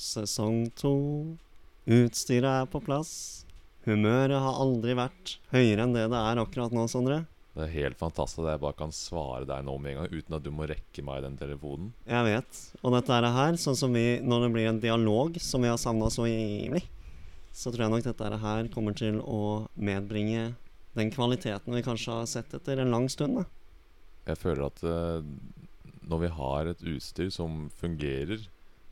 Sesong to. Utstyret er på plass. Humøret har aldri vært høyere enn det det er akkurat nå, Sondre. Det er helt fantastisk at jeg bare kan svare deg nå med en gang uten at du må rekke meg den telefonen. Jeg vet. Og dette er det her, sånn som vi Når det blir en dialog som vi har savna så jævlig, så tror jeg nok dette her kommer til å medbringe den kvaliteten vi kanskje har sett etter en lang stund. da. Jeg føler at uh, når vi har et utstyr som fungerer,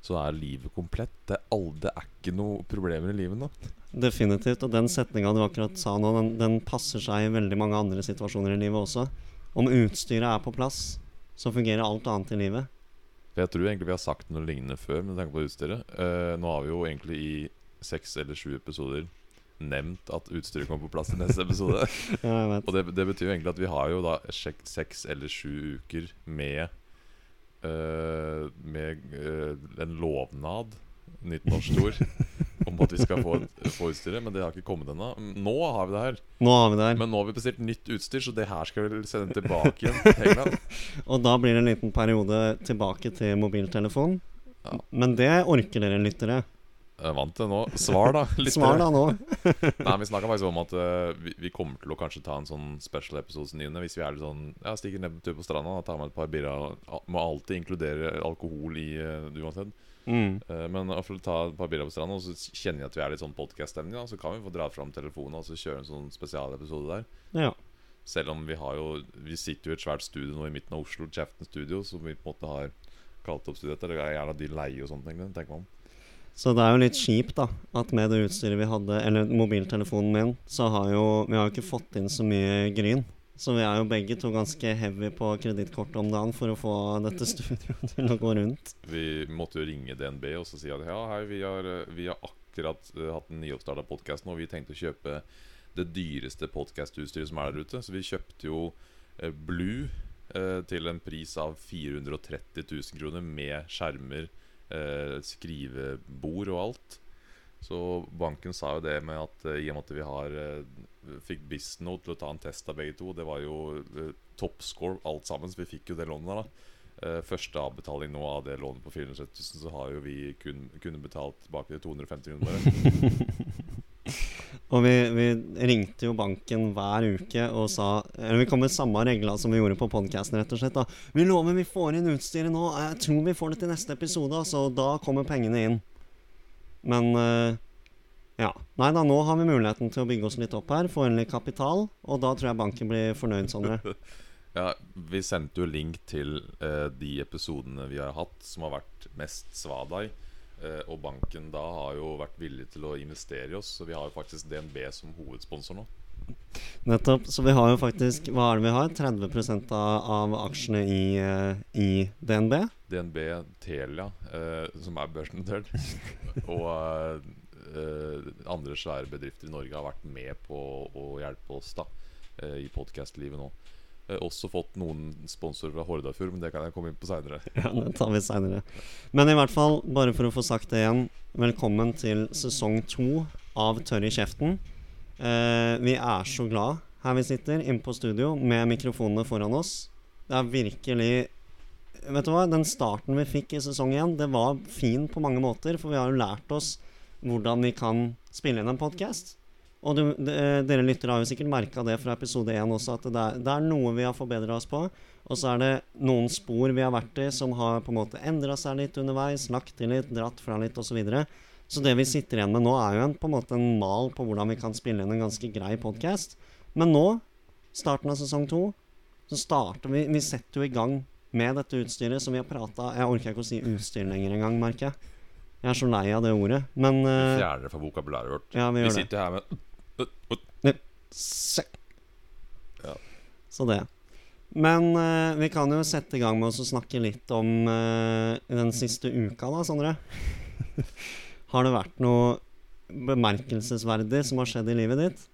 så er livet komplett. Det all, det er ikke noe problemer i livet nå. Definitivt. Og den setninga du akkurat sa nå, den, den passer seg i veldig mange andre situasjoner i livet også. Om utstyret er på plass, så fungerer alt annet i livet. For Jeg tror egentlig vi har sagt noe lignende før med tanke på utstyret. Uh, nå har vi jo egentlig i seks eller sju episoder nevnt at utstyret kommer på plass i neste episode. Ja, jeg vet. Og det, det betyr jo egentlig at vi har jo da seks eller sju uker med Med eh, en lovnad, nytt norsk ord, om at vi skal få, få utstyret. Men det har ikke kommet ennå. Nå har vi det her. Nå har vi det her. Men nå har vi bestilt nytt utstyr, så det her skal vi sende tilbake igjen til England. Og da blir det en liten periode tilbake til mobiltelefon. Ja. Men det orker dere lyttere. Jeg vant det nå. Svar, da. Litt. Svar da nå. Nei, Vi snakka faktisk om at uh, vi, vi kommer til å kanskje ta en sånn special episode nyende. Hvis vi er litt sånn Ja, stikker ned på tur på stranda og tar med et par birra. Må alltid inkludere alkohol i uh, uansett. Mm. Uh, men for å ta et par birra på stranda, og så kjenner jeg at vi er litt sånn podcast-stemning, så kan vi få dra fram telefonen og så kjøre en sånn spesialepisode der. Ja. Selv om vi har jo Vi sitter jo i et svært studio nå i midten av Oslo, Chafton Studio, som vi på en måte har kalt opp studio etter. Det er gjerne de leie og sånne ting. tenker man om. Så det er jo litt kjipt, da, at med det utstyret vi hadde, eller mobiltelefonen min, så har jo Vi har jo ikke fått inn så mye gryn. Så vi er jo begge to ganske heavy på kredittkortet om dagen for å få dette studioet til å gå rundt. Vi måtte jo ringe DNB og så si at ja, hei, vi har, vi har akkurat eh, hatt en nyoppstarta podkast nå. Vi tenkte å kjøpe det dyreste podkastutstyret som er der ute. Så vi kjøpte jo eh, Blue eh, til en pris av 430 000 kroner med skjermer, eh, skrivebord og alt. Så banken sa jo det med at eh, i og med at vi har eh, fikk Bisno til å ta en test av begge to, det var jo eh, toppscore alt sammen, så vi fikk jo det lånet da. Eh, første avbetaling nå av det lånet på 470 000, så har jo vi kun, kunne betalt tilbake 250 kroner bare. Og vi, vi ringte jo banken hver uke og sa Eller vi kom med samme regler som vi gjorde på podkasten, rett og slett. da Vi lover vi får inn utstyret nå. Jeg tror vi får det til neste episode, så da kommer pengene inn. Men eh, ja. Nei da, nå har vi muligheten til å bygge oss litt opp her, få inn litt kapital, og da tror jeg banken blir fornøyd, Sondre. Ja, Vi sendte jo link til eh, de episodene vi har hatt som har vært mest svada i. og banken da har jo vært villig til å investere i oss, så vi har jo faktisk DNB som hovedsponsor nå. Nettopp. Så vi har jo faktisk Hva er det vi har? 30 av, av aksjene i, eh, i DNB? DNB Telia, eh, som er børsnotert, og eh, eh, andre svære bedrifter i Norge har vært med på å hjelpe oss da eh, i podkastlivet nå. Eh, også fått noen sponsorer fra Hordafjord, men det kan jeg komme inn på seinere. Ja, det tar vi senere. Men i hvert fall, bare for å få sagt det igjen, velkommen til sesong to av Tørr i kjeften. Eh, vi er så glad her vi sitter inne på studio med mikrofonene foran oss. Det er virkelig Vet du hva, den starten vi fikk i sesong én, det var fin på mange måter, for vi har jo lært oss hvordan vi kan spille inn en podkast. Og du, de, dere lyttere har jo sikkert merka det fra episode én også, at det er, det er noe vi har forbedra oss på. Og så er det noen spor vi har vært i som har på en måte endra seg litt underveis, lagt til litt, dratt fra litt osv. Så, videre. så det vi sitter igjen med nå, er jo en, på en måte en mal på hvordan vi kan spille inn en ganske grei podkast. Men nå, starten av sesong to, så starter vi Vi setter jo i gang med dette utstyret som vi har prata Jeg orker ikke å si utstyr lenger engang, merker jeg. Jeg er så lei av det ordet. Men uh, Fjerner det fra vokabulæret vårt. ja, vi Vi sitter her med. Så det. Men eh, vi kan jo sette i gang med å snakke litt om eh, den siste uka, da, Sondre. har det vært noe bemerkelsesverdig som har skjedd i livet ditt?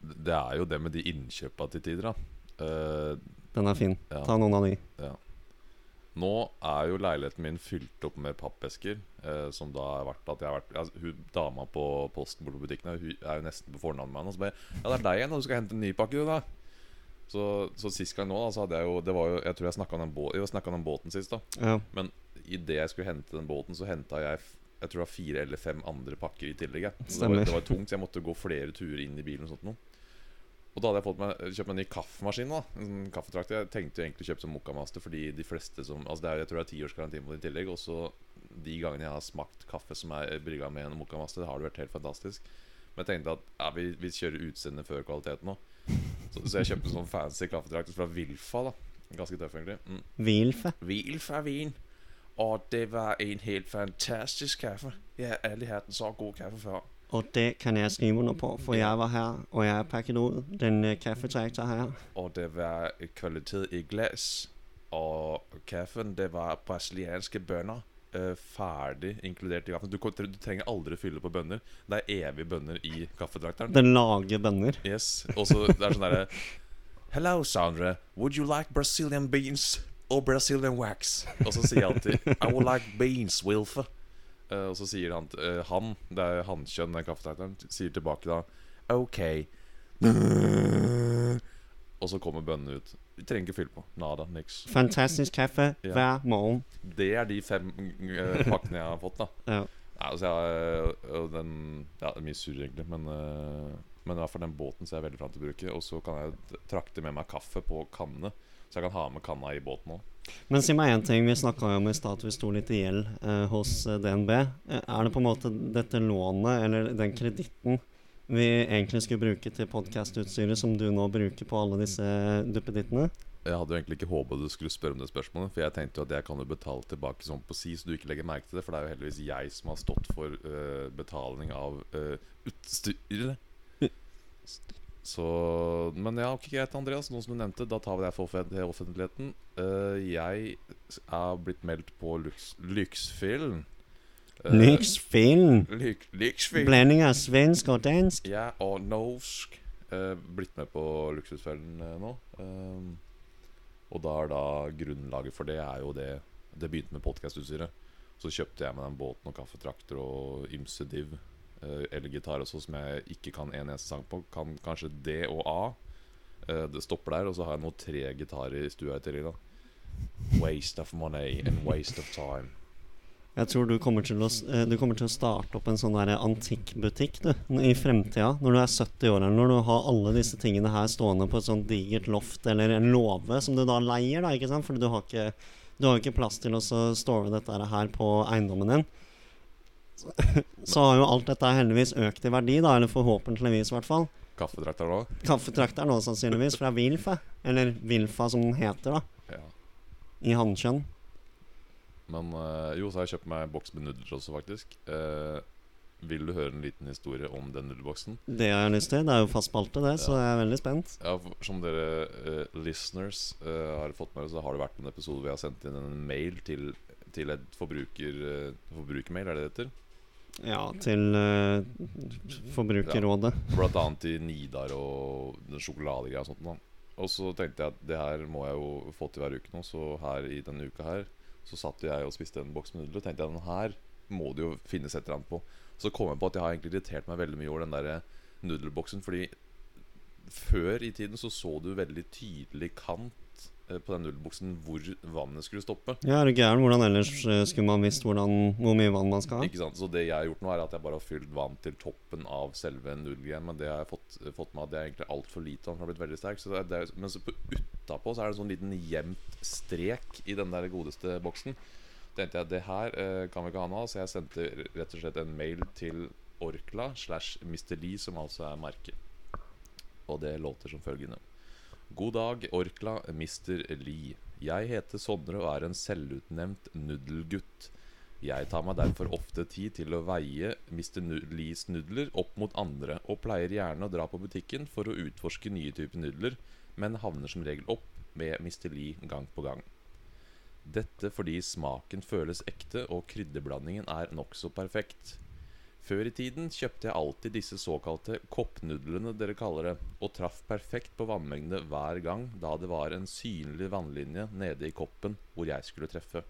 Det er jo det med de innkjøpa til tider, da. Eh, Den er fin. Ja. Ta noen av de. Nå er jo leiligheten min fylt opp med pappesker. Eh, som da har vært at jeg har vært altså, hun, Dama på posten borte på butikken Hun er jo nesten på fornavn med meg. Og så bare Ja, det er deg igjen, og du skal hente en ny pakke, du, da. Så, så sist gang nå, da, så hadde jeg jo Det var jo Jeg tror jeg snakka om, om den båten sist, da. Ja. idet jeg skulle hente den båten, så henta jeg jeg tror det var fire eller fem andre pakker i tillegg. Det var, det var tungt, så jeg måtte gå flere turer inn i bilen. Og sånt noe. Og da hadde jeg fått meg, kjøpt meg en ny kaffemaskin. da En sånn kaffetrakt Jeg tenkte jo egentlig å kjøpe som Mokkamaster, fordi de fleste som Altså det er, Jeg tror det er tiårsgaranti på det i tillegg. Og så de gangene jeg har smakt kaffe som er brygga med en Mokkamaster, har det vært helt fantastisk. Men jeg tenkte at ja, vi, vi kjører utseendet før kvaliteten nå. Så, så jeg kjøpte en sånn fancy kaffetrakt fra Wilfa. da Ganske tøff, egentlig. Mm. Wilfa? Wilfa vin. Og det var en helt fantastisk kaffe. Jeg har aldri hatt en så god kaffe før. Og det kan jeg skrive under på, for jeg var her, og jeg pakket ud den kaffetraktor her. Og det var kvalitet i glass. Og kaffen, det var brasilianske bønner. eh, ferdig inkludert i kaffen. Du, du trenger aldri fylle på bønner. Det er evige bønner i kaffetrakteren. Den lager bønner. Yes. Og så det er sånn derre Hello, Sandra. Would you like Brazilian beans or Brazilian wax? Og så sier jeg alltid I would like beans, Wilfer. Eh, og så sier han, eh, han det er hannkjønn, den kaffetrakteren, sier tilbake da OK. Og så kommer bønnene ut. Vi trenger ikke fylle på. Nada. Niks. Fantastisk kaffe Ja. hver morgen. Det er de fem uh, pakkene jeg har fått, da. Ja. Altså jeg, den Ja, det er mye surr, egentlig, men uh, Men i hvert fall den båten ser jeg veldig fram til å bruke. Og så kan jeg trakte med meg kaffe på kannene. Så jeg kan ha med kanna i båten òg. Men si meg én ting. Vi snakka jo om i stad at vi sto litt i gjeld eh, hos eh, DNB. Eh, er det på en måte dette lånet, eller den kreditten, vi egentlig skulle bruke til podkastutstyret, som du nå bruker på alle disse duppedittene? Jeg hadde jo egentlig ikke håpa du skulle spørre om det spørsmålet. For jeg tenkte jo at jeg kan jo betale tilbake sånn på si, så du ikke legger merke til det. For det er jo heldigvis jeg som har stått for uh, betaling av uh, utstyret. Så Men ja, ok, greit, Andreas. Noe som du nevnte, da tar vi deg for offentligheten. Uh, jeg er blitt meldt på Lux Lyxfilm. Eh, Lyxfilm! Lyk. Blanding av svensk og dansk. Ja, og norsk. Uh, blitt med på Luksusfellen nå. Og da er da grunnlaget for det er jo det Det begynte med podkastutstyret. Så kjøpte jeg meg den båten og kaffetrakter og ymse div. Uh, Elgitar også, som jeg ikke kan en eneste sang på. Kan kanskje D og A. Eh, det stopper der. Og så har jeg nå tre gitarer i stua i tillegg. Waste of money and waste of time. Jeg tror du kommer til å, eh, du kommer til å starte opp en sånn der antikkbutikk du, i fremtida. Når du er 70 år, eller når du har alle disse tingene her stående på et sånt digert loft eller en låve som du da leier, da, ikke sant? Fordi du har ikke, du har ikke plass til å store dette her på eiendommen din. Så, har jo alt dette heldigvis økt i verdi, da, eller forhåpentligvis i hvert fall. Kaffetrakter nå? Kaffetrakteren nå sannsynligvis fra Wilfa, eller Wilfa som den heter, da, Ja. i hannkjønn. Men øh, jo, så har jeg kjøpt meg en boks med nudler også, faktisk. Eh, vil du høre en liten historie om den nudelboksen? Det har jeg lyst til. Det er jo fast spalte, det, så jeg er veldig spent. Ja, for- Som dere uh, listeners uh, har fått med dere, så har det vært en episode hvor jeg har sendt inn en mail til, til et forbruker, uh, forbrukermail, er det det heter? Ja, til uh, Forbrukerrådet. Blant annet til Nidar og sjokoladegreier og sånt. Da. Og så tenkte jeg at det her må jeg jo få til hver uke nå, så her i denne uka her så satt jeg og spiste en boks med nudler og tenkte jeg den her må det jo finnes et eller annet på. Så kom jeg på at jeg har egentlig irritert meg veldig mye over den der nudelboksen, fordi før i tiden så så du veldig tydelig kant på den nullbuksen hvor vannet skulle stoppe. Ja, er du gæren? Hvordan ellers eh, skulle man visst hvordan, hvor mye vann man skal ha? Ikke sant? Så det jeg har gjort nå, er at jeg bare har fylt vann til toppen av selve nudelgreien. Men det har jeg fått, fått med at det er egentlig altfor lite. Den har blitt veldig sterk. Så det er, det er, men så på utapå så er det en sånn liten gjemt strek i den der godeste boksen. tenkte jeg det her eh, kan vi ikke ha nå, så jeg sendte rett og slett en mail til Orkla slash Mr. Lee, som altså er merket. Og det låter som følgende. God dag, Orkla, Mr. Lee. Jeg heter Sondre og er en selvutnevnt nudelgutt. Jeg tar meg derfor ofte tid til å veie Mr. Lees nudler opp mot andre, og pleier gjerne å dra på butikken for å utforske nye typer nudler, men havner som regel opp med Mr. Lee gang på gang. Dette fordi smaken føles ekte og krydderblandingen er nokså perfekt. Før i tiden kjøpte jeg alltid disse såkalte koppnudlene dere kaller det, og traff perfekt på vannmengde hver gang da det var en synlig vannlinje nede i koppen hvor jeg skulle treffe.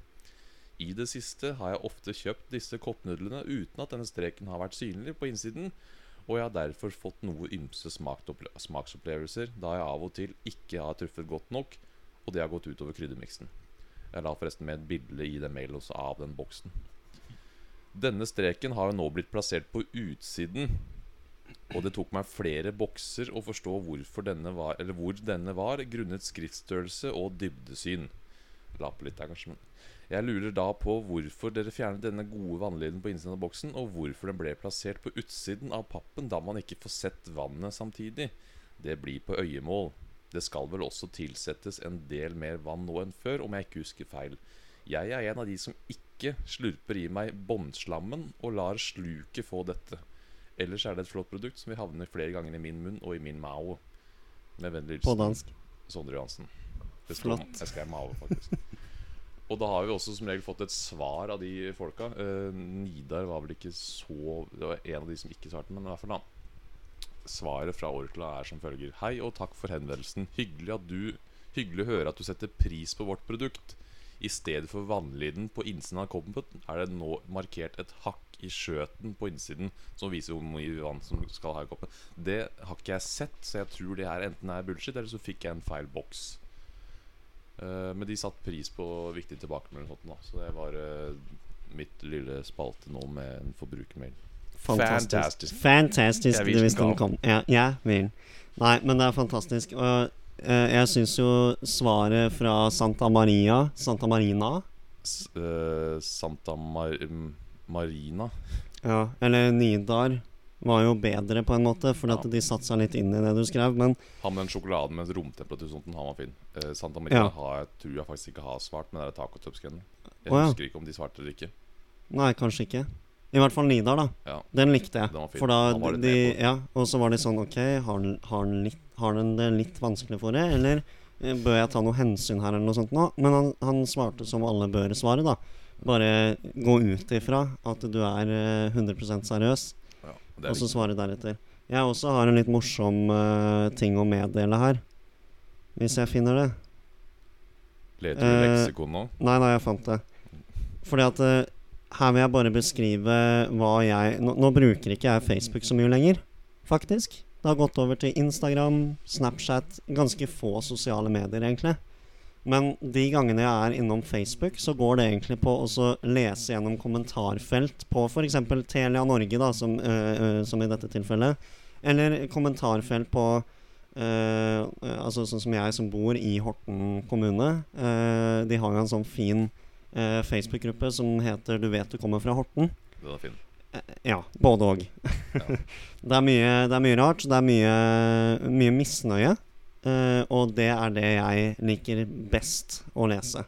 I det siste har jeg ofte kjøpt disse koppnudlene uten at denne streken har vært synlig på innsiden, og jeg har derfor fått noe ymse smaksopplevelser da jeg av og til ikke har truffet godt nok, og det har gått utover kryddermiksen. Jeg la forresten med et bilde i den mailen av den boksen. Denne streken har jo nå blitt plassert på utsiden. Og det tok meg flere bokser å forstå denne var, hvor denne var, grunnet skriftstørrelse og dybdesyn. La på litt der, kanskje. Jeg lurer da på hvorfor dere fjernet denne gode vannlyden på innsiden av boksen, og hvorfor den ble plassert på utsiden av pappen, da man ikke får sett vannet samtidig. Det blir på øyemål. Det skal vel også tilsettes en del mer vann nå enn før, om jeg ikke husker feil. Jeg er en av de som ikke slurper i meg båndslammen og lar sluket få dette. Ellers er det et flott produkt som vil havne flere ganger i min munn og i min mao. Med vennlig På dansk. Sondre Johansen. Det står- Flott. Jeg skrev mao, faktisk. Og da har vi også som regel fått et svar av de folka. Eh, Nidar var vel ikke så Det var en av de som ikke svarte, men i hvert fall da. Svaret fra Orkla er som følger. Hei og takk for henvendelsen. Hyggelig, at du, hyggelig å høre at du setter pris på vårt produkt. I stedet for vannlyden på innsiden av koppen er det nå markert et hakk i skjøten på innsiden som viser hvor mye vann som skal ha i koppen. Det har ikke jeg sett, så jeg tror det her enten er bullshit, eller så fikk jeg en feil boks. Uh, men de satte pris på viktig tilbakemelding, da. så det var uh, mitt lille spalte nå med en forbrukermail. Fantastisk. Fantastisk. Fantastisk. Jeg visste den kom. Ja, jeg vil. Nei, men det er fantastisk. Og jeg syns jo svaret fra Santa Maria Santa Marina S eh, Santa Mar Marina. Ja, eller Nidar var jo bedre på en måte, fordi at de satte seg litt inn i det du skrev. Men Han med den sjokoladen med romtemperatur sånn, han var fin. Eh, Santa Marina Ja. har jeg, tror jeg faktisk ikke har svart, men det er tacotubsgreiene. Jeg oh, ja. husker ikke om de svarte eller ikke. nei, kanskje ikke. I hvert fall Nidar, da. Ja. Den likte jeg. Den var fin. For da de. Ja, og så var de sånn Ok, har den, har, den litt, har den det litt vanskelig for det, eller eh, bør jeg ta noe hensyn her, eller noe sånt nå? Men han, han svarte som alle bør svare, da. Bare gå ut ifra at du er eh, 100 seriøs, Ja, og så svare deretter. Jeg også har en litt morsom uh, ting å meddele her. Hvis jeg finner det. Leter du i eh, leksikon nå? Nei, nei, jeg fant det. Fordi at eh, her vil jeg bare beskrive hva jeg nå, nå bruker ikke jeg Facebook så mye lenger, faktisk. Det har gått over til Instagram, Snapchat, ganske få sosiale medier, egentlig. Men de gangene jeg er innom Facebook, så går det egentlig på å lese gjennom kommentarfelt på f.eks. Telia Norge, da, som, øh, øh, som i dette tilfellet. Eller kommentarfelt på øh, Altså sånn som jeg som bor i Horten kommune. de har jo en sånn fin øh, Facebook-gruppe som heter 'Du vet du kommer fra Horten'. Den er fin. Eh, Ja, både òg. det, er mye- det er mye rart. Det er mye, mye misnøye. eh, og det er det jeg liker best å lese.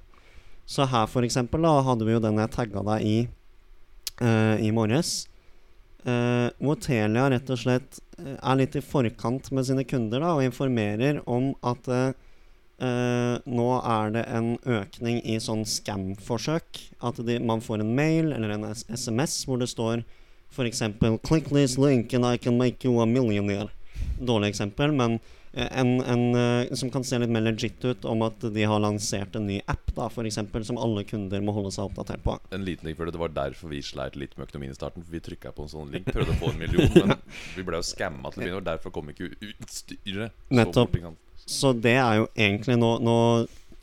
Så her, for eksempel, da hadde vi jo den jeg tagga deg i eh, i morges. Uh, hvor Telia rett og slett eh, er litt i forkant med sine kunder da, og informerer om at eh, eh, nå er det en økning i sånn scam-forsøk. At de, man får en mail eller en SMS hvor det står f.eks. 'Click this link and I can make you a millionaire'. Dårlig eksempel, men eh, en, en uh, som kan se litt mer legit ut, om at de har lansert en ny app, da, for eksempel, som alle kunder må holde seg oppdatert på. En liten ting før det, det var derfor vi sleit litt med økonomien i starten. For vi trykka på en sånn link, prøvde å få en million, men vi ble jo skamma til å begynne med. Derfor kom ikke utstyret. Nettopp. Så det er jo egentlig nå, nå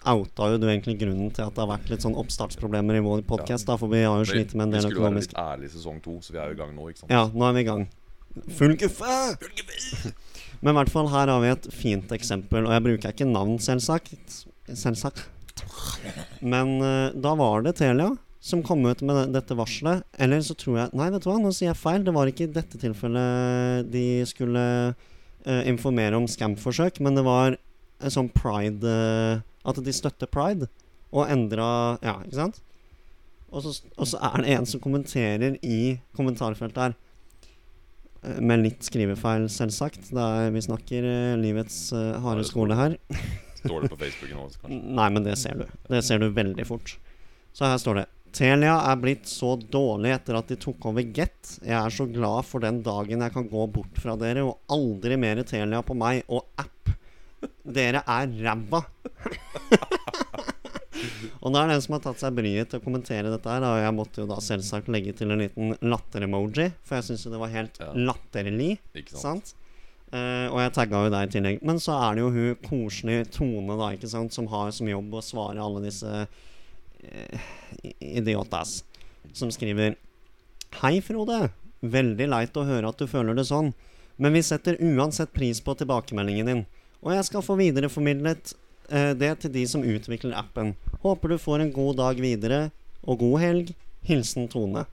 outa jo du egentlig grunnen til at det har vært litt sånn oppstartsproblemer i vår podkast, Ja. for vi har jo slitt med en del økonomisk Vi skulle være litt ærlige i sesong to, så vi er jo i gang nå, ikke sant? Ja, nå er vi i gang. Full guffe! Men i hvert fall her har vi et fint eksempel, og jeg bruker ikke navn, selvsagt. Selvsagt. Men uh, da var det Telia som kom ut med det- dette varselet. Eller så tror jeg Nei, vet du hva, nå sier jeg feil. Det var ikke i dette tilfellet de skulle informere om scam-forsøk, men det var en sånn pride eh, At de støtter pride, og endra Ja, ikke sant? Og så, og så er det en som kommenterer i kommentarfeltet her. eh, Med litt skrivefeil, selvsagt. Det er, vi snakker eh, livets uh, harde skole her. Står det på Facebook nå. Nei, men det ser du. Det ser du veldig fort. Så her står det Telia er blitt så dårlig etter at de tok over Get. Jeg er så glad for den dagen jeg kan gå bort fra dere og aldri mer Telia på meg og app. Dere er ræva. og da er det en som har tatt seg bryet til å kommentere dette her, og jeg måtte jo da selvsagt legge til en liten latter-emoji, for jeg syns jo det var helt Ja. latterlig. Ikke sant? Sant? Uh, og jeg tagga jo deg i tillegg. Men så er det jo hun koselige Tone, da, ikke sant, som har som jobb å svare alle disse eh, idiotas som skriver Hei, Frode. Veldig leit å høre at du føler det sånn. Men vi setter uansett pris på tilbakemeldingen din. Og jeg skal få videreformidlet eh, det til de som utvikler appen. Håper du får en god dag videre, og god helg. Hilsen Tone.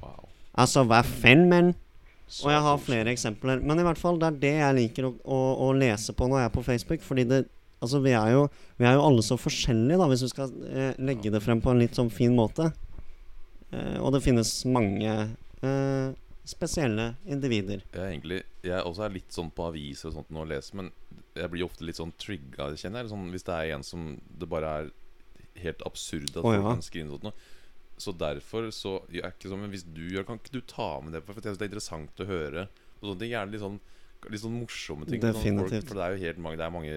Wow. Altså, hva faen, men? Og jeg har flere eksempler. Men i hvert fall, det er det jeg liker å, å, å lese på når jeg er på Facebook. Fordi det Altså, vi er jo, vi er jo alle så forskjellige, da, hvis du skal eh, legge det frem på en litt sånn fin måte. Eh, og det finnes mange eh, spesielle individer. Jeg er egentlig Jeg også er litt sånn på aviser og sånt nå og leser, men jeg blir ofte litt sånn trigga, kjenner jeg. Sånn, hvis det er en som det bare er helt absurd at oh, ja. kan skrive sånt noe. Så derfor så jeg er ikke sånn Men hvis du gjør, kan ikke du ta med det? For jeg synes det er interessant å høre. Og sånne ting Gjerne litt sånn Litt sånn morsomme ting. Definitivt. folk, for det er jo helt mange Det er mange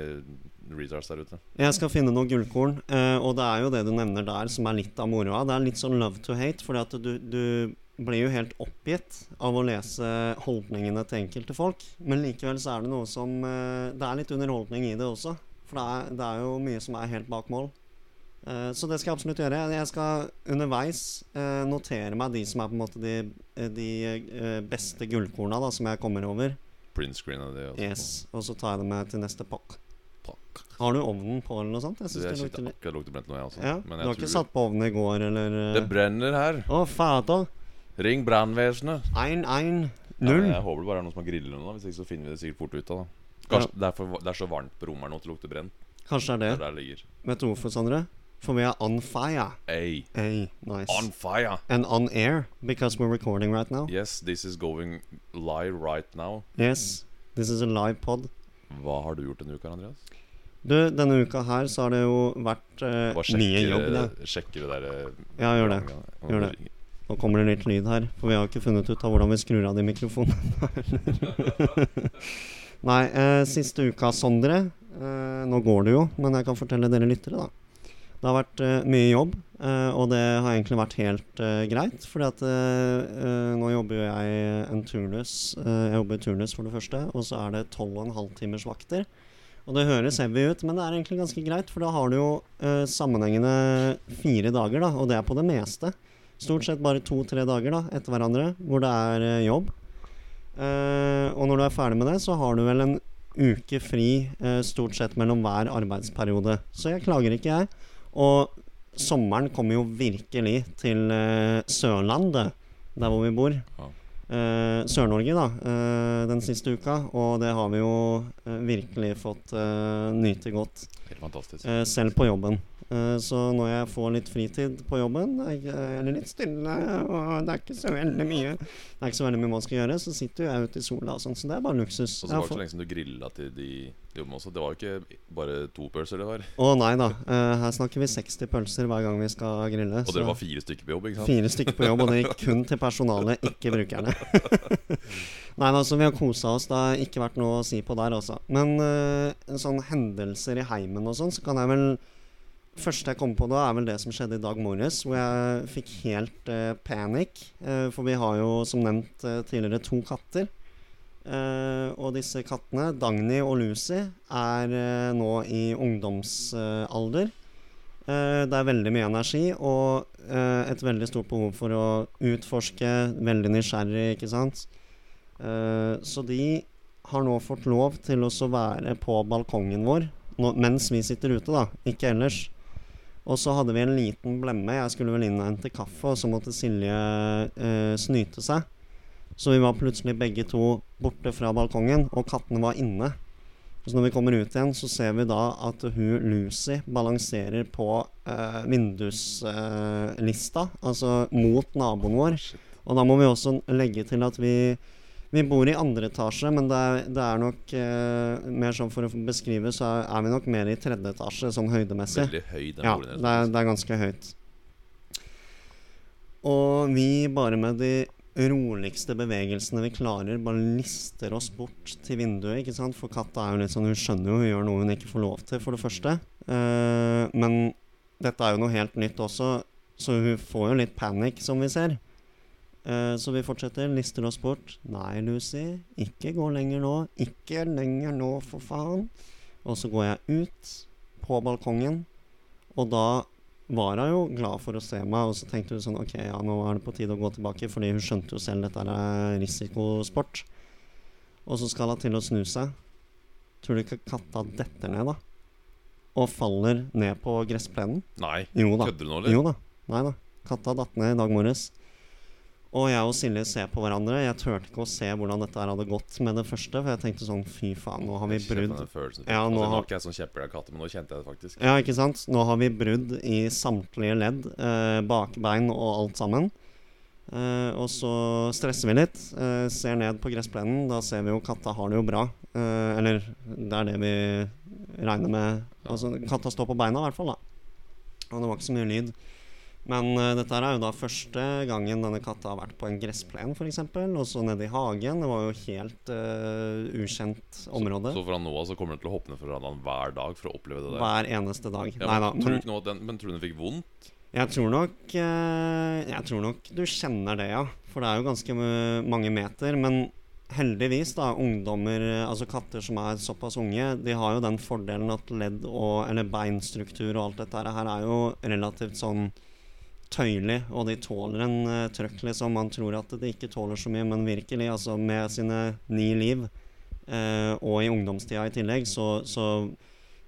retards der ute. Jeg skal finne noen gullkorn, eh, og det er jo det du nevner der som er litt av moroa. Det er litt sånn love to hate, fordi at du, du blir jo helt oppgitt av å lese holdningene til enkelte folk. Men likevel så er det noe som eh, Det er litt underholdning i det også. For det er, det er jo mye som er helt bak mål. Eh, så det skal jeg absolutt gjøre. Jeg skal underveis eh, notere meg de som er på en måte de, de eh, beste gullkorna da, som jeg kommer over. Print screen av det. Og Yes, Og så tar jeg det med til neste pakk. Pakk. Har du ovnen på eller noe sånt? Jeg synes det sitter lukter akkurat lukter brent nå, jeg også. ja, Men Du jeg har ikke satt på ovnen i går, eller Det eh? brenner her. Å, fata. Ring brannvesenet. Ein, ein, Ja, jeg håper det bare er noen som har grillet eller noe. Hvis ikke så finner vi det sikkert fort ut av. da Kanskje det, er for, det er så varmt på rommet nå at det lukter brent. Kanskje det Det er det. der det. Vet du hvorfor, Sondre? For we are on fire. Hey, Hey, nice. on fire! And on air, because we're recording right now. Yes, this is going live right now. Yes, this is a live pod. Hva har du gjort denne uka, Andreas? Du, denne uka her så har det jo vært eh, Bare mye jobb. Da. sjekker det der eh, Ja, gjør det. Gjør det. Nå kommer det litt lyd her, for vi har ikke funnet ut av hvordan vi skrur av de mikrofonene. Nei, eh, siste uka, Sondre. Eh, nå går det jo, men jeg kan fortelle dere lyttere, da. Det har vært uh, mye jobb, uh, og det har egentlig vært helt uh, greit. Fordi at nå jobber jo jeg en turnus. Jeg jobber turnus for det første, og så er det 12,5 timers vakter. Og det høres heavy ut, men det er egentlig ganske greit, for da har du jo sammenhengende fire dager, da, og det er på det meste. Stort sett bare to-tre dager da, etter hverandre hvor det er jobb. Og når du er ferdig med det, så har du vel en uke fri stort sett mellom hver arbeidsperiode. Så jeg klager ikke, jeg. Og sommeren kommer jo virkelig til eh, Sørlandet, der hvor vi bor. Ja. Uh, Sør-Norge, da, uh, den siste uka. Og det har vi jo uh, virkelig fått nyte godt. Helt fantastisk. Selv på jobben. Eh, så når jeg får litt fritid på jobben, er eller litt stille, og det er ikke så veldig mye Det er ikke så veldig mye man skal gjøre, så sitter jeg ute i sola og sånn, så det er bare luksus. Og så var det ikke så lenge siden du grilla til de jobbene også. Det var jo ikke bare to pølser det var. Å nei da. eh, her snakker vi 60 pølser hver gang vi skal grille. Og dere var fire stykker på jobb, ikke sant? fire stykker på jobb, og det gikk kun til personalet, ikke brukerne. Nei, altså Vi har kosa oss. Det har ikke vært noe å si på der, altså. Men uh, sånn hendelser i heimen og sånn, så kan jeg vel første jeg kommer på da, er vel det som skjedde i dag morges, hvor jeg fikk helt eh, panikk. Eh, for vi har jo som nevnt eh, tidligere to katter. Eh, og disse kattene, Dagny og Lucy, er eh, nå i ungdomsalder. Eh, det er veldig mye energi og et veldig stort behov for å utforske. Veldig nysgjerrig, ikke sant. Så de har nå fått lov til å være på balkongen vår mens vi sitter ute, da. Ikke ellers. Og så hadde vi en liten blemme. Jeg skulle vel inn og hente kaffe, og så måtte Silje eh, snyte seg. Så vi var plutselig begge to borte fra balkongen, og kattene var inne. Så når vi kommer ut igjen, så ser vi da at hun Lucy balanserer på eh, vinduslista, altså mot naboen vår. Og da må vi også legge til at vi vi bor i andre etasje, men det er, det er nok eh, mer sånn for å beskrive, så er, er vi nok mer i tredje etasje, sånn høydemessig. Veldig høy, den Ja, det er, det er ganske høyt. Og vi bare med de roligste bevegelsene vi klarer, bare lister oss bort til vinduet. ikke sant? For katta er jo litt sånn, hun skjønner jo hun gjør noe hun ikke får lov til, for det første. Eh, men dette er jo noe helt nytt også, så hun får jo litt panikk, som vi ser. Eh, så vi fortsetter, lister oss bort. Nei, Lucy, ikke gå lenger nå. Ikke lenger nå, for faen. Og så går jeg ut på balkongen, og da var hun jo glad for å se meg, og så tenkte hun sånn Ok, ja, nå er det på tide å gå tilbake, fordi hun skjønte jo selv dette er risikosport. Og så skal hun til å snu seg. Tror du ikke katta detter ned, da? Og faller ned på gressplenen? Nei, Jo da. kødder du nå, eller? Jo da. Nei da. Katta datt ned i dag morges. Og jeg og Silje ser på hverandre. Jeg turte ikke å se hvordan dette her hadde gått med det første. For jeg tenkte sånn Fy faen, nå har vi brudd. Ja, nå altså, har- ikke jeg sånn kjempelei katter, men nå kjente jeg det faktisk. Ja, ikke sant? Nå har vi brudd i samtlige ledd. Eh, bakbein og alt sammen. Eh, og så stresser vi litt. Eh, ser ned på gressplenen. Da ser vi jo katta har det jo bra. Eh, eller det er det vi regner med. Altså, katta står på beina, i hvert fall. da Og det var ikke så mye lyd. Men uh, dette er jo da første gangen denne katta har vært på en gressplen, f.eks. Og så nede i hagen. Det var jo helt uh, ukjent område. Så fra nå av så kommer den til å hoppe ned fra verandaen hver dag for å oppleve det der. hver eneste dag. Ja, Nei men, da. tror Men, den, men tror du den fikk vondt? Jeg tror nok eh, Jeg tror nok du kjenner det, ja. For det er jo ganske mange meter. Men heldigvis, da, ungdommer, altså katter som er såpass unge, de har jo den fordelen at ledd og Eller beinstruktur og alt dette her er jo relativt sånn tøyelig, og de tåler en uh, trøkk, liksom. Man tror at de ikke tåler så mye, men virkelig, altså med sine ni liv, uh, og i ungdomstida i tillegg, så, så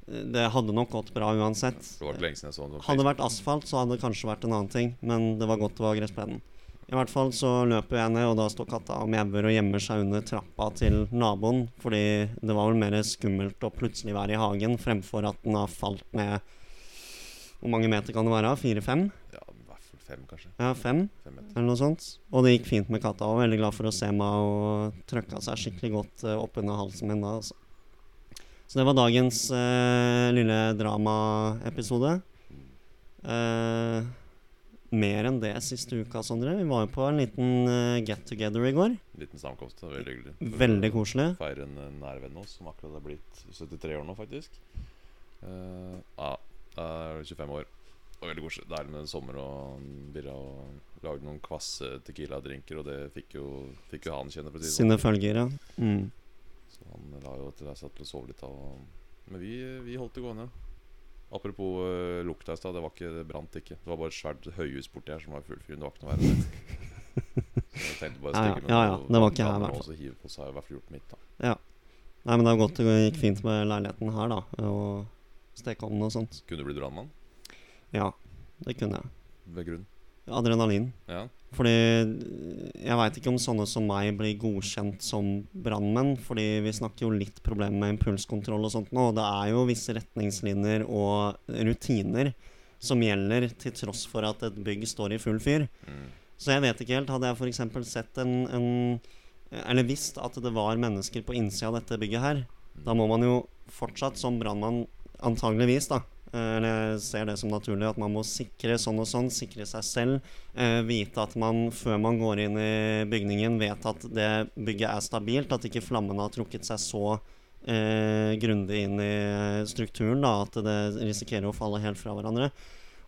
eh, det hadde nok gått bra uansett. En sånn Hadde det vært asfalt, så hadde det kanskje vært en annen ting. Men det var godt det var gressplenen. I hvert fall så løper jeg ned, og da står katta og mjauer og gjemmer seg under trappa til naboen. Fordi det var vel mer skummelt å plutselig være i hagen fremfor at den har falt ned Hvor mange meter kan det være? Fire-fem? Ja, fem, kanskje. Ja, fem, Fem eller noe sånt. Og det gikk fint med katta. Og veldig glad for å se meg og trøkka seg skikkelig godt uh, oppunder halsen min da. Altså. Så det var dagens uh, lille dramaepisode. Uh, mer enn det siste uka, Sondre. Vi var jo på en liten uh, get together i går. Liten samkomst. Veldig hyggelig. Veldig koselig. Feire en eh, nær venn av oss som akkurat er blitt 73 år nå, faktisk. Uh, ja, er 25 år. Var veldig koselig. Deilig med sommer og birra og lagde noen kvasse Tequila-drinker, og det fikk jo, fikk jo han kjenne. For å si det sånn. Sine følger, ja. Mm. Så han la jo til jeg satt og sov litt av. Men vi, vi holdt det gående. Apropos uh, lukta i stad, det var ikke, det brant ikke. Det var bare et svært høyhus borti her som var full fyr. Det var ikke noe verre enn det. Jeg tenkte bare å Ja, ja. stikke Ja, ja. Det var ikke her, i hvert fall. hive på, seg, i hvert fall gjort mitt. da Nei, men det er godt det gikk fint med leiligheten her, da. Og stekeovnen og sånt. Kunne du bli brannmann? Ja, det kunne jeg. Ved grunn? Adrenalin. Ja. Fordi jeg veit ikke om sånne som meg blir godkjent som brannmenn. Fordi vi snakker jo litt problemer med impulskontroll og sånt nå. Og det er jo visse retningslinjer og rutiner som gjelder til tross for at et bygg står i full fyr. Mm. Så jeg vet ikke helt. Hadde jeg f.eks. sett en, en Eller visst at det var mennesker på innsida av dette bygget her, da må man jo fortsatt som brannmann antageligvis, da eh, eller jeg ser det som naturlig at man må sikre sånn og sånn, sikre seg selv. Eh, vite at man før man går inn i bygningen, vet at det bygget er stabilt. At ikke flammene har trukket seg så eh, grundig inn i strukturen da, at det risikerer å falle helt fra hverandre.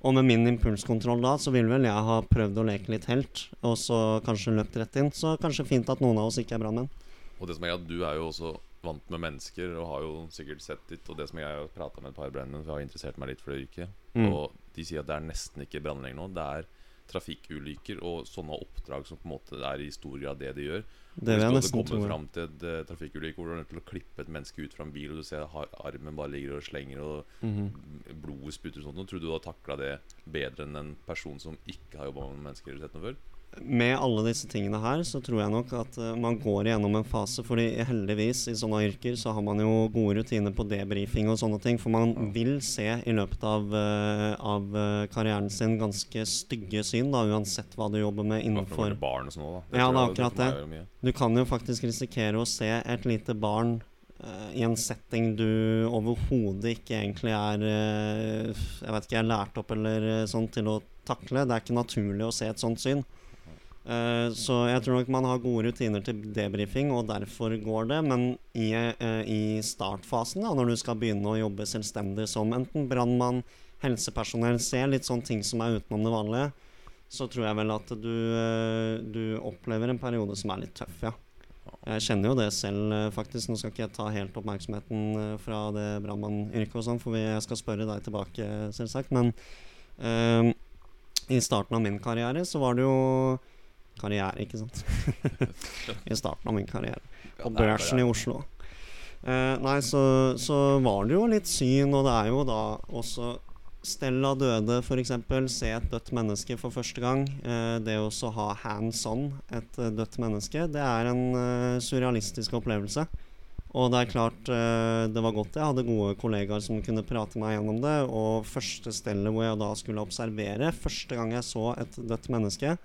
Og med min impulskontroll da, så vil vel jeg ha prøvd å leke litt helt, og så kanskje løpt rett inn. Så kanskje fint at noen av oss ikke er brannmenn. Og det som er at du er jo også vant med mennesker og har jo sikkert sett litt. Og det som jeg har prata med et par brannmenn, for jeg har interessert meg litt for det yrket. Mm. Og de sier at det er nesten ikke brann lenger nå. Det er trafikkulykker og sånne oppdrag som på en måte er i stor grad det de gjør. Det vil jeg nesten tro. fram til et uh, trafikkulykke hvor du er nødt til å klippe et menneske ut fra en bil, og du ser har, armen bare ligger og slenger, og Mhm. blodet spytter og sånt, tror du du har takla det bedre enn en person som ikke har jobba med mennesker eller sett noe før? Med alle disse tingene her, så tror jeg nok at uh, man går igjennom en fase. Fordi heldigvis i sånne yrker så har man jo gode rutiner på debrifing og sånne ting. For man vil se i løpet av, uh, av eh, karrieren sin ganske stygge syn, da, uansett hva du jobber med Innenfor barn og sånn da. Det Ja, det er akkurat det. Du kan jo faktisk risikere å se et lite barn uh, i en setting du overhodet ikke egentlig er Jeg vet ikke, er lært opp eller sånn til å takle. Det er ikke naturlig å se et sånt syn. Eh, så jeg tror nok man har gode rutiner til debrifing, og derfor går det. Men i, uh, i startfasen, da, når du skal begynne å jobbe selvstendig som enten brannmann, helsepersonell, se litt sånne ting som er utenom det vanlige, så tror jeg vel at du, uh, du opplever en periode som er litt tøff, ja. Jeg kjenner jo det selv, faktisk. Nå skal ikke jeg ta helt oppmerksomheten fra det brannmannyrket og sånn, for jeg skal spørre deg tilbake, selvsagt. Men, I starten av min karriere så var det jo Karriere, ikke sant? I starten av min karriere. På børsen i Oslo. Eh, nei, så, så var det jo litt syn, og det er jo da også Stella døde, f.eks. Se et dødt menneske for første gang. Eh, det å ha hands on et eh, dødt menneske, det er en eh, surrealistisk opplevelse. Og det er klart eh, det var godt jeg hadde gode kollegaer som kunne prate meg gjennom det. Og første stellet hvor jeg da skulle observere, første gang jeg så et dødt menneske,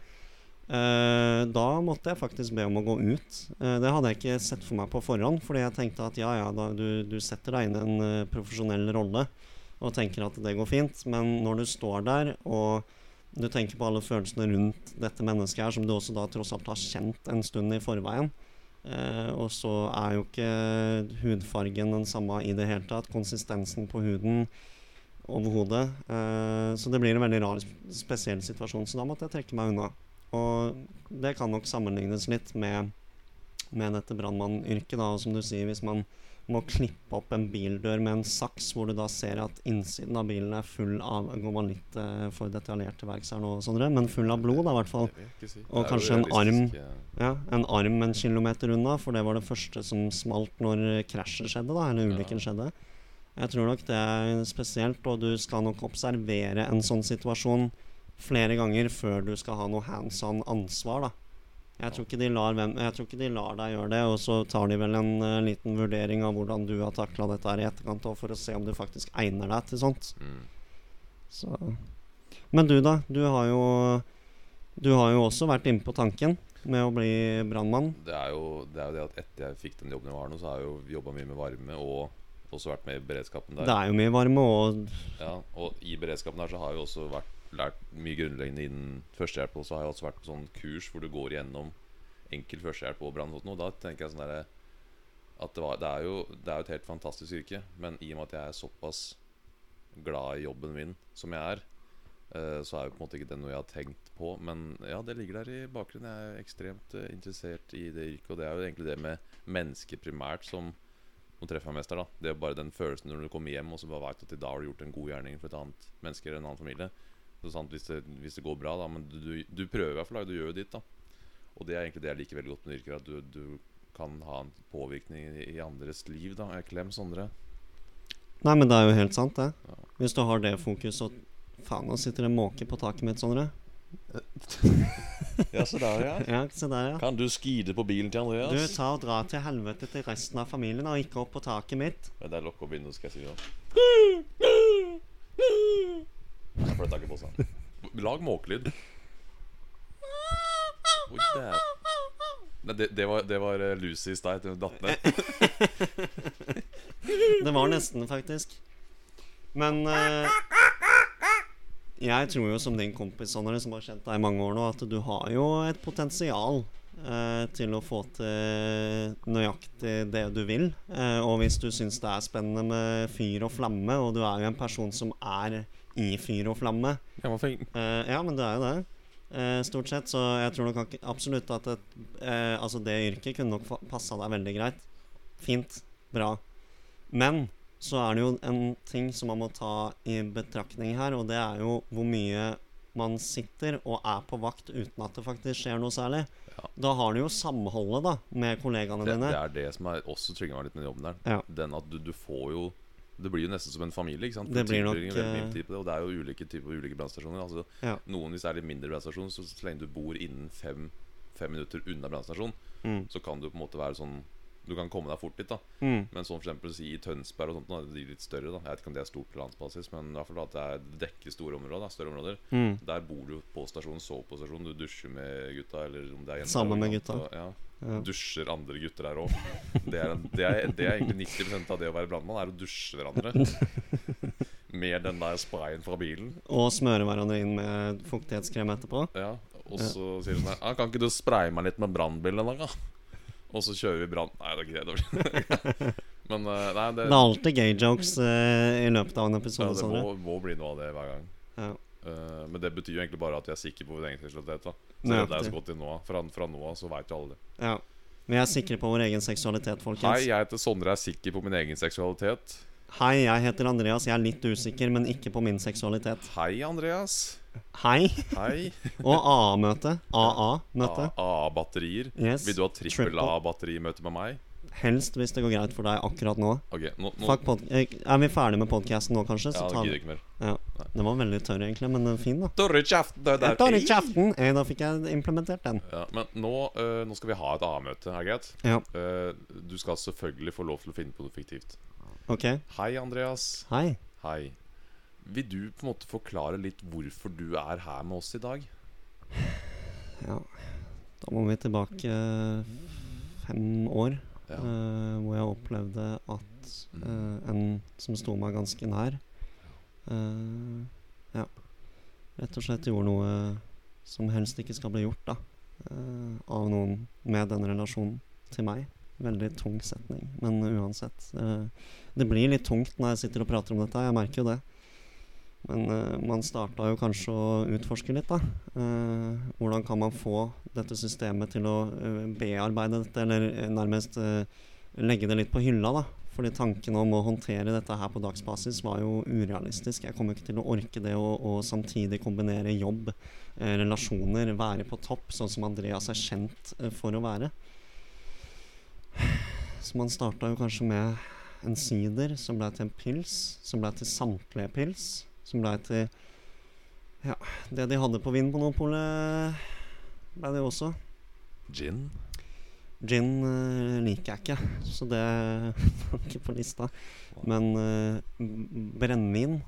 da måtte jeg faktisk be om å gå ut. Eh, det hadde jeg ikke sett for meg på forhånd, fordi jeg tenkte at ja, ja, da, du, du setter deg inn i en eh, profesjonell rolle og tenker at det går fint. Men når du står der og du tenker på alle følelsene rundt dette mennesket her, som du også da tross alt har kjent en stund i forveien, eh, og så er jo ikke hudfargen den samme i det hele tatt. Konsistensen på huden overhodet. Eh, så det blir en veldig rar, spesiell situasjon. Så da måtte jeg trekke meg unna. Og det kan nok sammenlignes litt med, med dette brannmannyrket, da. Og som du sier, hvis man må klippe opp en bildør med en saks, hvor du da ser at innsiden av bilen er full av Går man litt eh, for detaljert til verks her nå, Sondre? Men full av blod, da, i hvert fall. Si. Og kanskje en eh, Ja, En arm en kilometer unna, for det var det første som smalt når krasjet skjedde, da, eller ulykken skjedde. Jeg tror nok det er spesielt, og du skal nok observere en sånn situasjon flere ganger før du skal ha noe hands on ansvar, da. Jeg tror, hvem, jeg tror ikke de lar deg gjøre det, og så tar de vel en uh, liten vurdering av hvordan du har takla dette her i etterkant, for å se om du faktisk egner deg til sånt. Mm. Så. Men du, da? Du har jo Du har jo også vært inne på tanken med å bli brannmann. Det er, jo, det er jo det at etter jeg fikk den jobben jeg har nå, så har jeg jo jobba mye med varme og også vært med i beredskapen der. Det er jo mye varme, og Ja, og i beredskapen der så har jeg jo også vært, lært mye grunnleggende innen førstehjelp. Og så har jeg også vært på sånn kurs hvor du går gjennom enkel førstehjelp og brann og da tenker jeg sånn derre At det, var, det, er jo, det er jo et helt fantastisk yrke, men i og med at jeg er såpass glad i jobben min som jeg er, eh, så er jo på en måte ikke det noe jeg har tenkt på. Men ja, det ligger der i bakgrunnen. Jeg er ekstremt eh, interessert i det yrket, og det er jo egentlig det med mennesker primært som må treffer meg mest der. da Det er bare den følelsen når du kommer hjem og så bare vet at i dag har du gjort en god gjerning for et annet menneske eller en annen familie. Så sant, hvis, det, hvis det går bra, da men du, du, du prøver i hvert fall, du gjør jo ditt. da Og det er egentlig det jeg liker veldig godt med yrker. At du, du kan ha en påvirkning i, i andres liv. da Jeg Klem Sondre. Nei, men det er jo helt sant, det. Ja. Hvis du har det fokuset og Faen, nå sitter det en måke på taket mitt, Sondre. Ja, se der, ja. Ja, se der, ja. Kan du skide på bilen til Andreas? Du, tar ta og dra til helvete til resten av familien, og ikke opp på taket mitt. Ja, det er lokk og vinduet, skal jeg si. da Jeg flytta ikke på seg. Lag måkelyd. Oi, der. Nei, det, det var, det var eh, Lucy i stad. Hun datt ned. Det var nesten, faktisk. Men eh, jeg tror jo som din kompis Sondre, som har kjent deg i mange år nå, at du har jo et potensial eh, til å få til nøyaktig det du vil. Eh, og hvis du syns det er spennende med fyr og flamme, og du er jo en person som er i fyr og flamme Ja, men feng- Uh, ja, men det er jo det. Uh, stort sett. Så jeg tror nok absolutt at et, uh, altså det yrket kunne nok passa deg veldig greit. Fint. Bra. Men så er det jo en ting som man må ta i betraktning her, og det er jo hvor mye man sitter og er på vakt uten at det faktisk skjer noe særlig. Ja. Da har du jo samholdet da med kollegaene det, dine. det er det som er også trygger meg litt med jobben der. Ja. Den at du, du får jo Det blir jo nesten som en familie. ikke sant? Det blir nok, eh, det, Og det er jo ulike typer ulike brannstasjoner. Altså, Ja. Noen hvis det er litt mindre brannstasjon, så så lenge du bor innen fem, fem minutter unna brannstasjonen, Mm. så kan du på en måte være sånn Du kan komme deg fort dit. da Mm. Men sånn for eksempel si i Tønsberg og sånt nå, de litt større da Jeg vet ikke om det er stort på landsbasis, men i hvert fall at det er det dekker store områder. da Større områder Mm. Der bor du på stasjonen, sover på stasjonen, du dusjer med gutta. Eller om det er jenter Sammen med gutta. Og, Ja. Dusjer andre gutter der òg. Det, det, det er egentlig 90% av det å være brannmann, er å dusje hverandre. Med den der sprayen fra bilen. Og smøre hverandre inn med fuktighetskrem etterpå. Ja Og så sier hun ah, 'Kan ikke du spraye meg litt med brannbil en dag, da?' Og så kjører vi brann... Nei, det er ikke det. Men eh, nei, det, Det er alltid gay jokes uh, i løpet av en ja, episode. det må, må bli noe av det hver gang. Ja. Eh, men det betyr jo egentlig bare at vi er sikre på vår egen seksualitet. da Så det er Nøyaktig. så godt til nå Fra, fra nå av så veit jo alle det. Ja. Vi er sikre på vår egen seksualitet, folkens. Hei, jeg heter Sondre, er sikker på min egen seksualitet. Hei, jeg heter Andreas. Jeg er litt usikker, men ikke på min seksualitet. Hei, Andreas. Hei. Hei. Og AA-møte. AA-møte. AA-batterier. Yes. Vil du ha trippel Triple. A-batterimøte med meg? Helst hvis det går greit for deg akkurat nå. Ok, nå, nå eh, er vi ferdig med podkasten nå, kanskje? Ja, Så jeg ikke mer. ja. Den var veldig tørr, egentlig, men fin, da. Tørre kjeften, det der. tar i kjeften. Eh, da fikk jeg implementert den. Ja, men nå, uh, nå skal vi ha et A-møte, er det greit? Ja, Uh, du skal selvfølgelig få lov til å finne på noe fiktivt. ok. Hei, Andreas. Hei. Hei. Vil du på en måte forklare litt hvorfor du er her med oss i dag? Ja. Da må vi tilbake fem år, Ja. eh, hvor jeg opplevde at uh, en som sto meg ganske nær uh, Ja. Rett og slett gjorde noe som helst ikke skal bli gjort, da. av noen med den relasjonen til meg. Veldig tung setning, men uansett. det blir litt tungt når jeg sitter og prater om dette, jeg merker jo det. Men uh, man starta jo kanskje å utforske litt, da. Uh, hvordan kan man få dette systemet til å uh, bearbeide dette, eller nærmest legge det litt på hylla, da. Fordi tanken om å håndtere dette her på dagsbasis var jo urealistisk. Jeg kommer ikke til å orke det å, å samtidig kombinere jobb, relasjoner, være på topp, sånn som Andreas er kjent for å være. Så man starta jo kanskje med en sider som ble til en pils, som ble til samtlige pils, som ble til Ja, det de hadde på Vinmonopolet, ble det jo også. Gin? Gin uh, liker jeg ikke, så det var ikke på lista. Men uh, brennevin,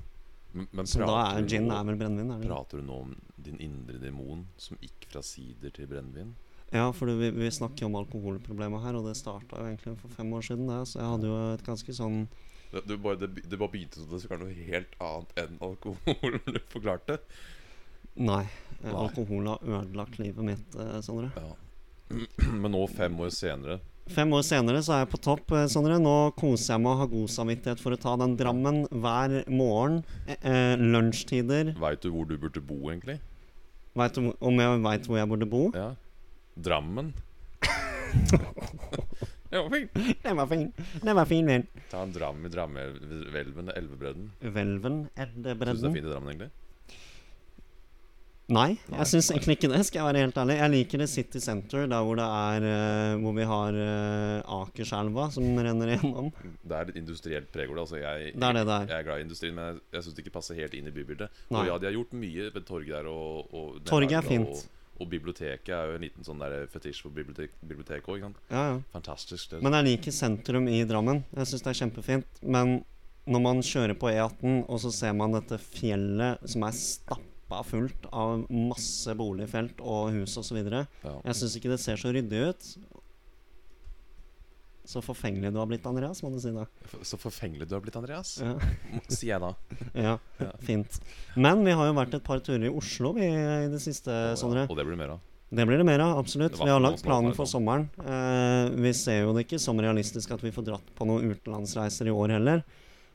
Men, prater er gin, er vel brennevin? Er det? Prater du nå om din indre demon som gikk fra sider til brennevin? Ja, for vi, vi snakker om alkoholproblemer her, og det starta jo egentlig for fem år siden. Det, så jeg hadde jo et ganske sånn Det, bare, det, det bare begynte som det skulle være noe helt annet enn alkohol. du forklarte Nei. Nei. Alkohol har ødelagt livet mitt, eh, Sondre. Ja. Men nå, fem år senere Fem år senere så er jeg på topp, eh, Sondre. Nå koser jeg meg og har god samvittighet for å ta den Drammen hver morgen. Eh, eh, lunsjtider. Veit du hvor du burde bo, egentlig? Vet du om jeg veit hvor jeg burde bo? Ja Drammen. Det var fint. Den var fin. Den var fin, min. Ta en dram i Drammelven, Elvebredden. Hvelven, Syns du det er fint i Drammen, egentlig? Nei, Nei, jeg syns egentlig ikke det, skal jeg være helt ærlig. Jeg liker det City Center, der hvor det er uh, Hvor vi har uh, Akerselva som renner igjennom. Det er litt industrielt preg over det. Altså, jeg, Det er det det er. jeg er glad i industrien, men jeg, jeg syns det ikke passer helt inn i bybildet. Nei. Og ja, de har gjort mye ved torget der. Og, og Torget er fint. Og, biblioteket er jo en liten sånn der fetisj for bibliotek, biblioteket òg. Ja, ja. Fantastisk. Det. Men jeg liker sentrum i Drammen. Jeg syns det er kjempefint. Men når man kjører på E18, og så ser man dette fjellet som er stappa fullt av masse boligfelt og hus osv. ja. Jeg syns ikke det ser så ryddig ut. Så forfengelig du har blitt, Andreas, må du si da. Så forfengelig du har blitt, Andreas. Ja, Sier jeg da. ja Ja. fint. Men vi har jo vært et par turer i Oslo vi, i det siste, Og, Sondre. ja, og det blir mer av. Det blir det mer av, absolutt. Vi har lagt planen for sommeren. Eh, vi ser jo det ikke som realistisk at vi får dratt på noen utenlandsreiser i år heller.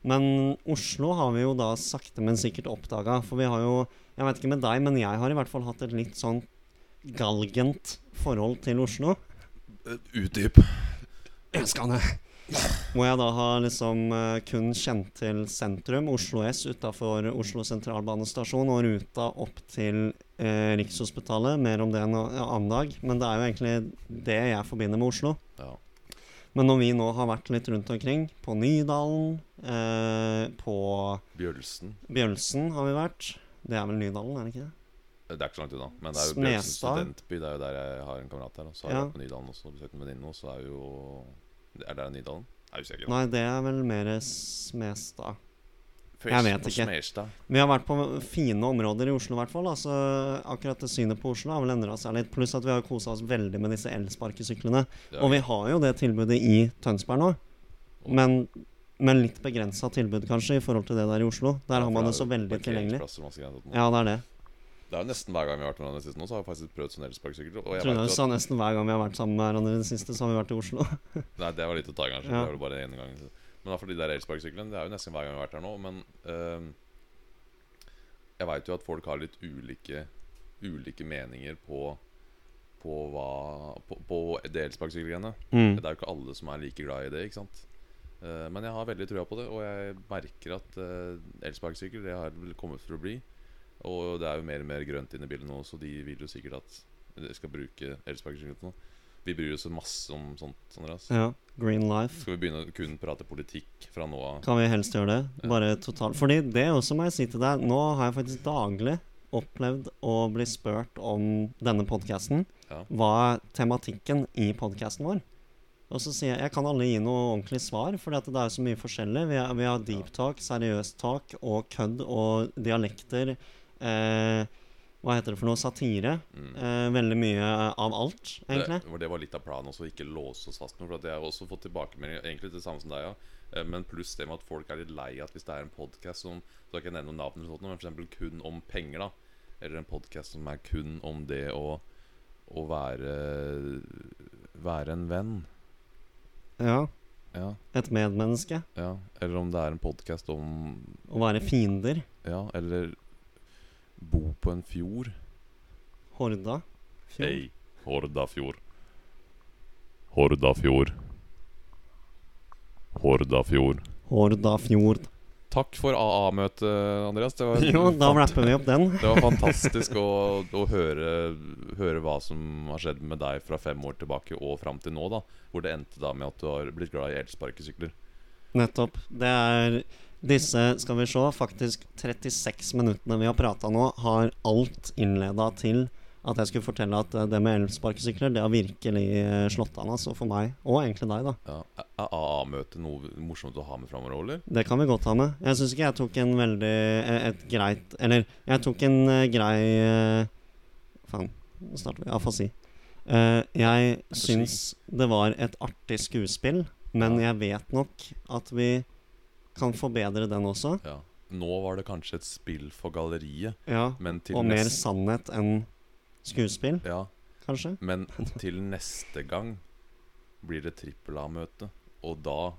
Men Oslo har vi jo da sakte, men sikkert oppdaga. For vi har jo Jeg vet ikke med deg, men jeg har i hvert fall hatt et litt sånn galgent forhold til Oslo. Eh, Utdyp. Elsker han det! Hvor jeg da har liksom eh, kun kjent til sentrum, Oslo S utafor Oslo sentralbanestasjon, og ruta opp til eh, Rikshospitalet. Mer om det en annen dag. Men det er jo egentlig det jeg forbinder med Oslo. Ja. Men når vi nå har vært litt rundt omkring, på Nydalen, eh, på Bjølsen. Bjølsen har vi vært. Det er vel Nydalen, er det ikke det? Det er ikke så langt unna. Men det er jo studentby. Det er jo der jeg har en kamerat her. Og så har Ja. jeg vært på Nydalen også og besøkt en venninne. Og så er jo Er det Nydalen? Jeg er usikker. Nei, det er vel mer Smestad. Jeg vet ikke. Vi har vært på fine områder i Oslo, i hvert fall. Altså, akkurat det synet på Oslo har vel endra seg litt. Pluss at vi har kosa oss veldig med disse elsparkesyklene. Og vi har jo det tilbudet i Tønsberg nå. Men med litt begrensa tilbud, kanskje, i forhold til det der i Oslo. Der Ja, har man det så veldig tilgjengelig. Ja, det er det. Det er jo nesten hver gang vi har vært med hverandre sist nå, så har vi faktisk prøvd sånn elsparkesykkel. Og Jeg tror du jo sa nesten hver gang vi har vært sammen med hverandre i det siste, så har vi vært i Oslo. Nei, det var litt å ta, kanskje. Ja. Det var det bare én gang. Men da for de der elsparkesyklene, det er jo nesten hver gang vi har vært her nå. Men uh, jeg veit jo at folk har litt ulike Ulike meninger på På hva På, på det elsparkesykkelgreiene. Mm. Det er jo ikke alle som er like glad i det, ikke sant? Uh, men jeg har veldig trua på det, og jeg merker at uh, elsparkesykkel det har kommet for å bli. Og det er jo mer og mer grønt inne i bildet nå, så de vil jo sikkert at de skal bruke elsparkesykkel til noe. Vi bryr oss masse om sånt. Andreas. Ja. Green life. Skal vi begynne å kun prate politikk fra nå av? Kan vi helst gjøre det? Bare totalt Fordi det også må jeg si til deg. Nå har jeg faktisk daglig opplevd å bli spurt om denne podkasten. Ja. Hva er tematikken i podkasten vår? Og så sier jeg jeg kan aldri gi noe ordentlig svar, for det er jo så mye forskjellig. Vi har, vi har deep talk, seriøs talk og kødd og dialekter. Eh, hva heter det for noe? Satire. Mm. Eh, veldig mye av alt, egentlig. Det, det var litt av planen også, ikke låse oss fast noe. For jeg har også fått tilbakemeldinger, Egentlig det samme som deg, ja. Eh, Men pluss det med at folk er litt lei at hvis det er en podkast som Så jeg ikke nevne noen navn, eller sånt, men f.eks. kun om penger, da. Eller en podkast som er kun om det å, å være Være en venn. Ja. Ja, Et medmenneske. ja. Eller om det er en podkast om Å være fiender. Ja, eller bo på en fjord. Horda. Fjord. Hei, Hordafjord. Hordafjord. Hordafjord. Hordafjord. Takk for AA-møtet, Andreas. Det var, Jo, da rapper vi opp den. det var fantastisk å, å høre, høre hva som har skjedd med deg fra fem år tilbake og fram til nå. da Hvor det endte da med at du har blitt glad i elsparkesykler. Nettopp. Det er disse, skal vi se, faktisk 36 minuttene vi har prata nå, har alt innleda til at jeg skulle fortelle at eh, det med elsparkesykler, det har virkelig eh, slått an, altså, for meg. Og egentlig deg, da. Ja. Er AA-møtet noe morsomt å ha med framover, eller? Det kan vi godt ha med. Jeg syns ikke jeg tok en veldig eh, et greit Eller jeg tok en grei Faen, nå starter vi. Afasi. Uh, jeg syns det var et artig skuespill, men jeg vet nok at vi kan forbedre den også. Ja. Nå var det kanskje et spill for galleriet, Ja, og mer sannhet enn skuespill, Ja, kanskje. Men til neste gang blir det trippel A-møte, og da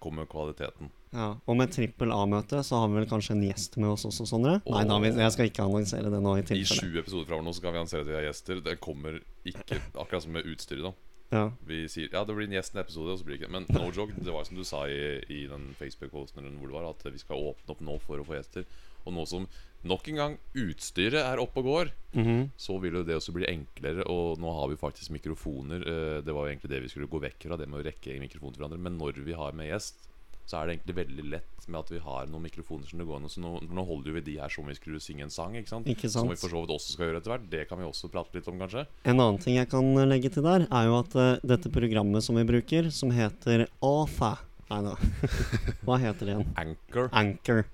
kommer kvaliteten. Ja, Og med trippel A-møte så har vi vel kanskje en gjest med oss også, Sondre? Nei da, jeg skal ikke annonsere det nå i I tilfelle. sju episoder framover nå skal vi annonsere at vi har gjester. Det kommer ikke akkurat som med utstyret. da Ja. Vi sier ja, det blir en gjest en episode, og så blir det ikke Men no joke, det var som du sa i, i den Facebook-posten eller hvor det var, at vi skal åpne opp nå for å få gjester. Og nå som nok en gang utstyret er oppe og går, Mhm. så vil jo det også bli enklere. Og nå har vi faktisk mikrofoner. Eh, Det var jo egentlig det vi skulle gå vekk fra, det med å rekke mikrofon til hverandre. Men når vi har med gjest, så er det egentlig veldig lett med at vi har noen mikrofoner som det går an. Så nå, nå holder vi de her som vi skulle synge en sang, ikke sant? Ikke Som vi for så vidt også skal gjøre etter hvert. Det kan vi også prate litt om, kanskje. En annen ting jeg kan eh, legge til der, er jo at uh, dette programmet som vi bruker, som heter AFA Nei da. Hva heter det igjen? Anchor. Anchor.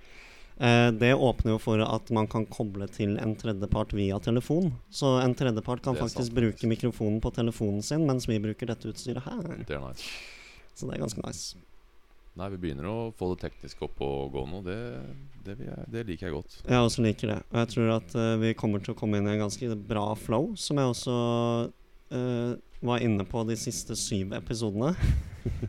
Eh, det åpner jo for at man kan koble til en tredjepart via telefon. Så en tredjepart kan faktisk sant, bruke mikrofonen på telefonen sin, mens vi bruker dette utstyret her. Det er nice. Så det er ganske nice. Nei, vi begynner å få det tekniske opp og gå nå. Det, det, jeg, det liker jeg godt. Jeg også liker det. Og jeg tror at uh, vi kommer til å komme inn i en ganske bra flow, som jeg også uh, var inne på de siste syv episodene.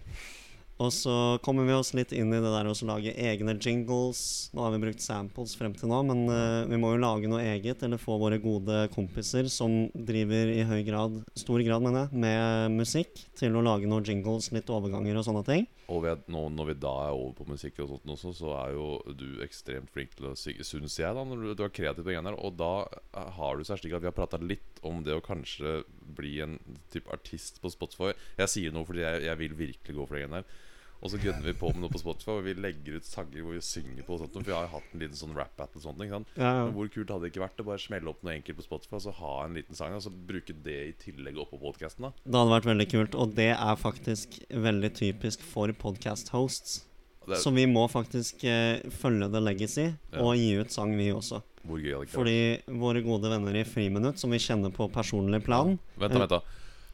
og så kommer vi oss litt inn i det der å lage egne jingles. Nå har vi brukt samples frem til nå, men uh, vi må jo lage noe eget, eller få våre gode kompiser som driver i høy grad, stor grad mener jeg, med musikk, til å lage noen jingles, litt overganger og sånne ting. Og vi er, nå, når vi da er over på musikk og sånt også, så er jo du ekstremt flink til å synge, syns jeg, da, når du, du er kreativ på greiene der. Og da eh, har du seg slik at vi har prata litt om det å kanskje bli en type artist på Spotify. Jeg sier noe fordi jeg, jeg vil virkelig gå for det der. Og så gunner vi på med noe på Spotify, og vi legger ut sanger hvor vi synger på. og sånt, For vi har jo hatt en liten sånn rap-battle og sånt. Sant? Ja, Men hvor kult hadde det ikke vært å bare smelle opp noe enkelt på Spotify, og så ha en liten sang, og så bruke det i tillegg oppå podkasten? Det hadde vært veldig kult, og det er faktisk veldig typisk for podcast hosts. Er... Så vi må faktisk eh, følge The Legacy Ja. og gi ut sang, vi også. Hvor gøy hadde ikke? Fordi våre gode venner i Friminutt, som vi kjenner på personlig plan Vent da, vent da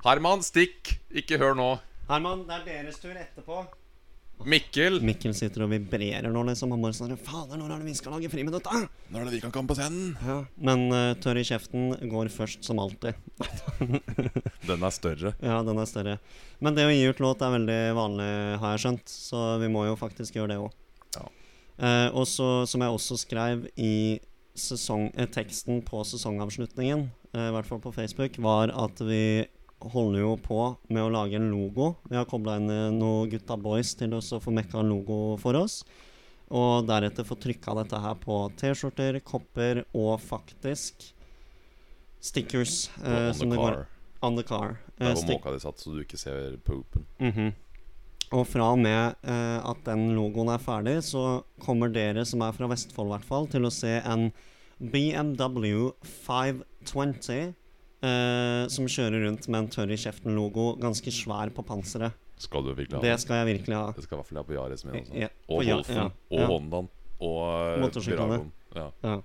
Herman, stikk! Ikke hør nå. Herman, det er deres tur etterpå. Mikkel! Mikkel sitter og vibrerer nå, liksom. Han bare sånn Fader, når er det vi skal lage Friminutt, da? Nå er det vi kan komme på scenen. Ja. Men uh, tørr i kjeften går først, som alltid. Den er større. Ja, den er større. Men det å gi ut låt er veldig vanlig, har jeg skjønt. Så vi må jo faktisk gjøre det òg. Ja. Uh, og så, som jeg også skrev i sesong, eh, teksten på sesongavslutningen, uh, i hvert fall på Facebook, var at vi holder jo på med å lage en logo. Vi har kobla inn eh, noen gutta boys til å få mekka en logo for oss. Og deretter få trykka dette her på T-skjorter, kopper og faktisk stickers. Eh, on the går car. On the car. Der Eh, hvor stick- måka di satt, så du ikke ser poopen. Mhm. Og fra og med eh, at den logoen er ferdig, så kommer dere som er fra Vestfold, i hvert fall, til å se en BMW 520 eh, som kjører rundt med en tørr i kjeften-logo, ganske svær på panseret. Skal du virkelig ha Det skal jeg virkelig ha. Det skal i hvert fall jeg på Yaris min. Altså. Ja, Og på ja- Wolfen. ja, og. Hondaen. Og eh. Viragoen. Ja.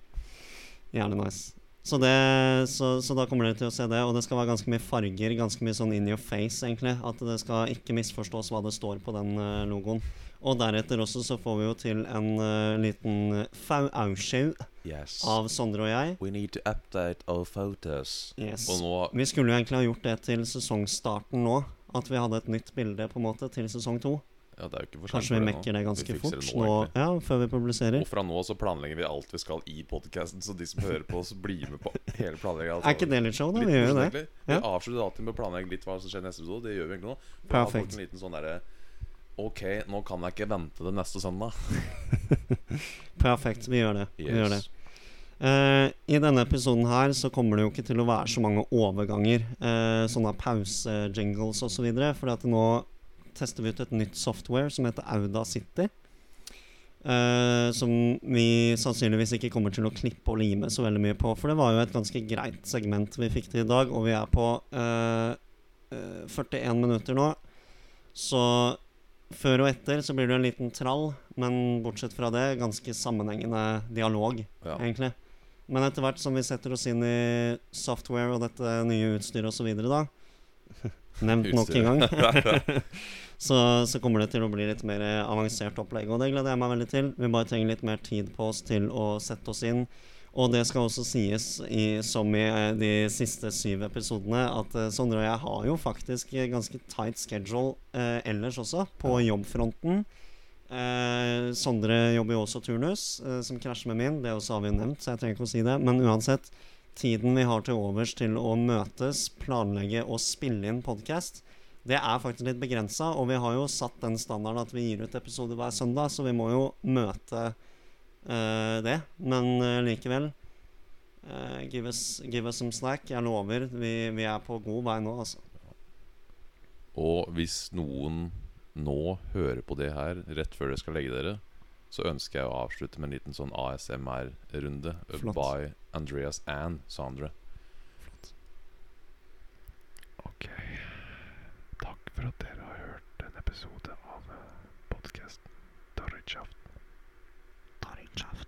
Gjerne nice. Så, det, så, så da kommer dere til å se det. Og det skal være ganske mye farger, ganske mye sånn in your face, egentlig. At det skal ikke misforstås hva det står på den eh, logoen. Og deretter også så får vi jo til en uh, liten fau-au-show Yes. av Sondre og jeg. We need to update our photos. Yes. Og nå Vi skulle jo egentlig ha gjort det til sesongstarten nå. At vi hadde et nytt bilde på en måte til sesong to. Ja, det er jo ikke for sent Kanskje vi for det mekker det ganske Vi fikser fort det nå, nå, egentlig. ja, før vi publiserer. Og fra nå så planlegger vi alt vi skal i podcasten, så de som hører på oss, blir med på hele planlegginga. Er ikke det litt show, da? Vi gjør jo det. Vi Ja. avslutter alltid med å planlegge litt hva som skjer neste episode. Det gjør vi egentlig nå. For da har Perfekt. en liten sånn derre Ok, nå kan jeg ikke vente til neste søndag. Perfekt. Vi gjør det. Vi gjør det. Eh, I denne episoden her så kommer det jo ikke til å være så mange overganger. Uh, sånne pause-jingles osv. For at nå tester vi ut et nytt software som heter Auda City. Uh, som vi sannsynligvis ikke kommer til å klippe og lime så veldig mye på. For det var jo et ganske greit segment vi fikk til i dag, og vi er på eh, eh, 41 minutter nå. Så før og etter så blir det en liten trall, men bortsett fra det, ganske sammenhengende dialog Ja. egentlig. Men etter hvert som vi setter oss inn i software og dette nye utstyret osv., da Nevnt nok en gang. så, så kommer det til å bli litt mer avansert opplegg. Og det gleder jeg meg veldig til. Vi bare trenger litt mer tid på oss til å sette oss inn. Og det skal også sies, i, som i eh, de siste syv episodene, at eh, Sondre og jeg har jo faktisk ganske tight schedule eh, ellers også, på jobbfronten. Eh, Sondre jobber jo også turnus, eh, som krasjer med min. Det også har vi jo nevnt, så jeg trenger ikke å si det. Men uansett, tiden vi har til overs til å møtes, planlegge og spille inn podkast, det er faktisk litt begrensa. Og vi har jo satt den standarden at vi gir ut episoder hver søndag, så vi må jo møte eh, det. Men eh, likevel eh, give, us, give us some slack. Jeg lover, vi, vi er på god vei nå, altså. Og hvis noen nå hører på det her rett før dere skal legge dere, så ønsker jeg å avslutte med en liten sånn ASMR-runde by Andreas and Sandra Flott. Ok. Takk for at dere har hørt en episode av podkasten Dorritschaften. Dorritschaften.